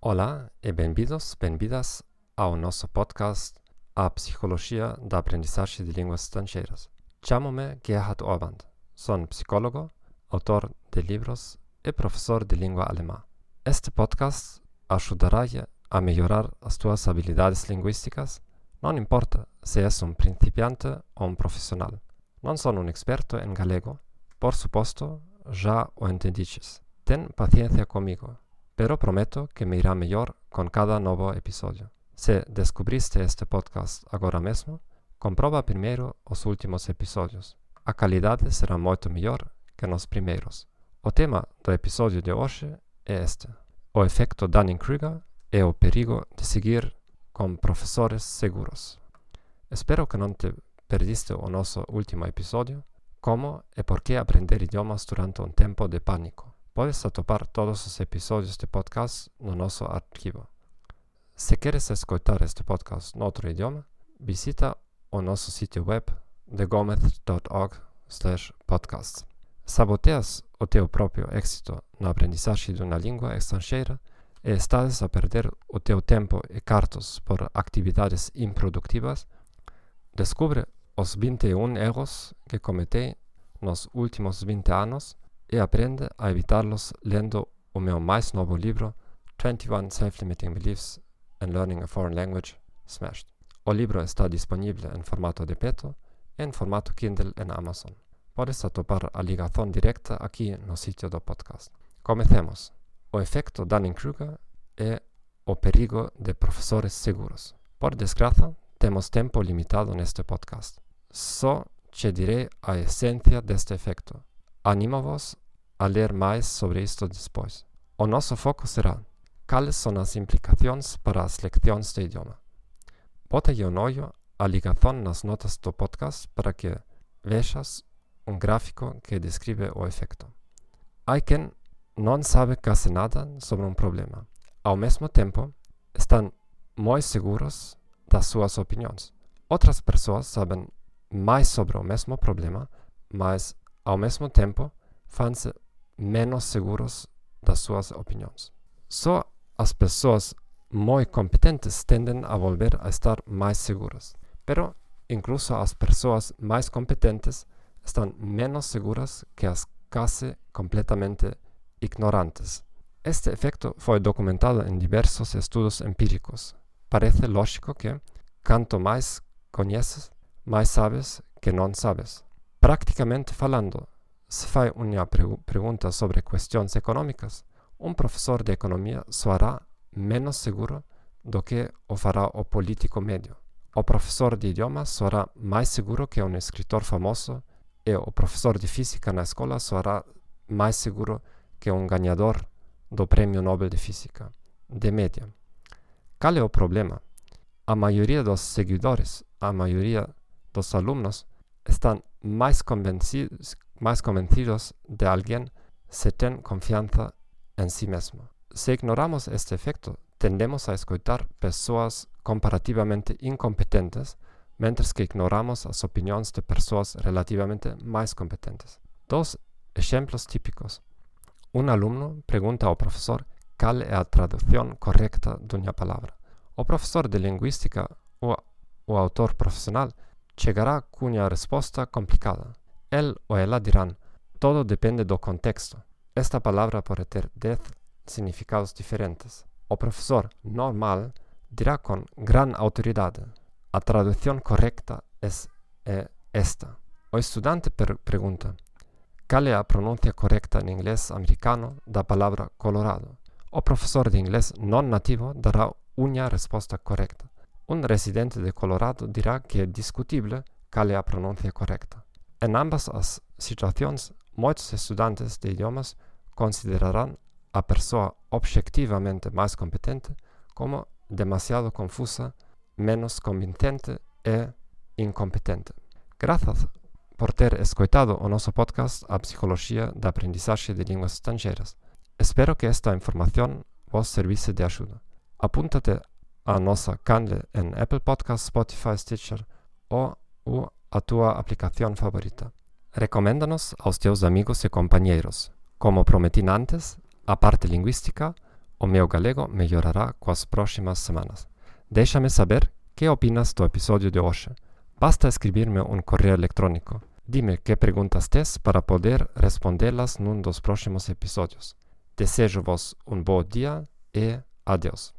Olá e bem-vindos, bem-vindas ao nosso podcast A Psicologia da Aprendizagem de Línguas Estrangeiras. Chamo-me Gerhard Orband. Sou psicólogo, autor de livros e professor de língua alemã. Este podcast ajudará a melhorar as tuas habilidades linguísticas, não importa se és um principiante ou um profissional. Não sou um experto em galego, por suposto, já o entendistes. Ten paciência comigo pero prometo que me irá melhor con cada novo episodio. Se descubriste este podcast agora mesmo, comproba primeiro os últimos episodios. A calidade será moito mellor que nos primeiros. O tema do episodio de hoxe é este. O efecto Dunning-Kruger e o perigo de seguir con profesores seguros. Espero que non te perdiste o noso último episodio, como e por que aprender idiomas durante un tempo de pánico. Podes atopar todos os episodios de podcast no nosso arquivo. Se queres escoitar este podcast noutro idioma, visita o nosso sitio web thegomez.org podcast. Saboteas o teu próprio éxito na aprendizagem de uma língua estrangeira e estás a perder o teu tempo e cartos por atividades improductivas? Descubre os 21 erros que cometei nos últimos 20 anos e aprende a evitarlos lendo o meu mais novo livro 21 Self-Limiting Beliefs in Learning a Foreign Language Smashed. O livro está disponível em formato de peto e em formato Kindle em Amazon. Podes atopar a ligazón directa aquí no sitio do podcast. Comecemos. O efecto Dunning-Kruger é o perigo de profesores seguros. Por desgraza, temos tempo limitado neste podcast. Só che direi a esencia deste efecto. Animo-vos a ler máis sobre isto despois. O nosso foco será cales son as implicacións para as leccións de idioma. Botelle un ollo a ligazón nas notas do podcast para que vexas um gráfico que descreve o efeito. Há quem não sabe quase nada sobre um problema. Ao mesmo tempo, estão muito seguros das suas opiniões. Outras pessoas sabem mais sobre o mesmo problema, mas ao mesmo tempo, fãs menos seguros das suas opiniões. Só as pessoas muito competentes tendem a volver a estar mais seguras, pero incluso as pessoas mais competentes estão menos seguras que as quase completamente ignorantes. Este efecto foi documentado em diversos estudos empíricos. Parece lógico que, quanto mais conheces, mais sabes que não sabes. Prácticamente falando, se faz uma pergunta sobre questões econômicas, um professor de economia soará menos seguro do que o fará o político médio. O professor de idiomas soará mais seguro que um escritor famoso e o professor de física na escola soará mais seguro que um ganhador do Prêmio Nobel de Física, de média. Qual é o problema? A maioria dos seguidores, a maioria dos alunos, están más convencidos, más convencidos de alguien se ten confianza en sí mismo. Si ignoramos este efecto, tendemos a escuchar personas comparativamente incompetentes, mientras que ignoramos las opiniones de personas relativamente más competentes. Dos ejemplos típicos. Un alumno pregunta al profesor cuál es la traducción correcta de una palabra. O profesor de lingüística o, o autor profesional chegará com uma resposta complicada. Ele ou ela dirão: todo depende do contexto. Esta palavra pode ter 10 significados diferentes. O professor normal dirá com grande autoridade: A traducción correcta es eh, esta. O per pregunta, ¿cal é la pronuncia correcta en inglés americano da palabra colorado? O profesor de inglés non nativo dará unha resposta correcta. Un residente de Colorado dirá que é discutible cal é la pronuncia correcta. En ambas as situacións, moitos estudantes de idiomas considerarán a persoa obxectivamente máis competente como demasiado confusa menos convincente e incompetente. Grazas por ter escoitado o noso podcast A Psicología da Aprendizaxe de Linguas Estrangeiras. Espero que esta información vos servise de axuda. Apúntate a nosa canle en Apple Podcast, Spotify, Stitcher ou a tua aplicación favorita. Recoméndanos aos teus amigos e compañeiros. Como prometín antes, a parte lingüística, o meu galego mellorará coas próximas semanas. Déxame saber que opinas do episodio de hoxe. Basta escribirme un correo electrónico. Dime que preguntas tes para poder respondelas nun dos próximos episodios. Desejo vos un bo día e adiós.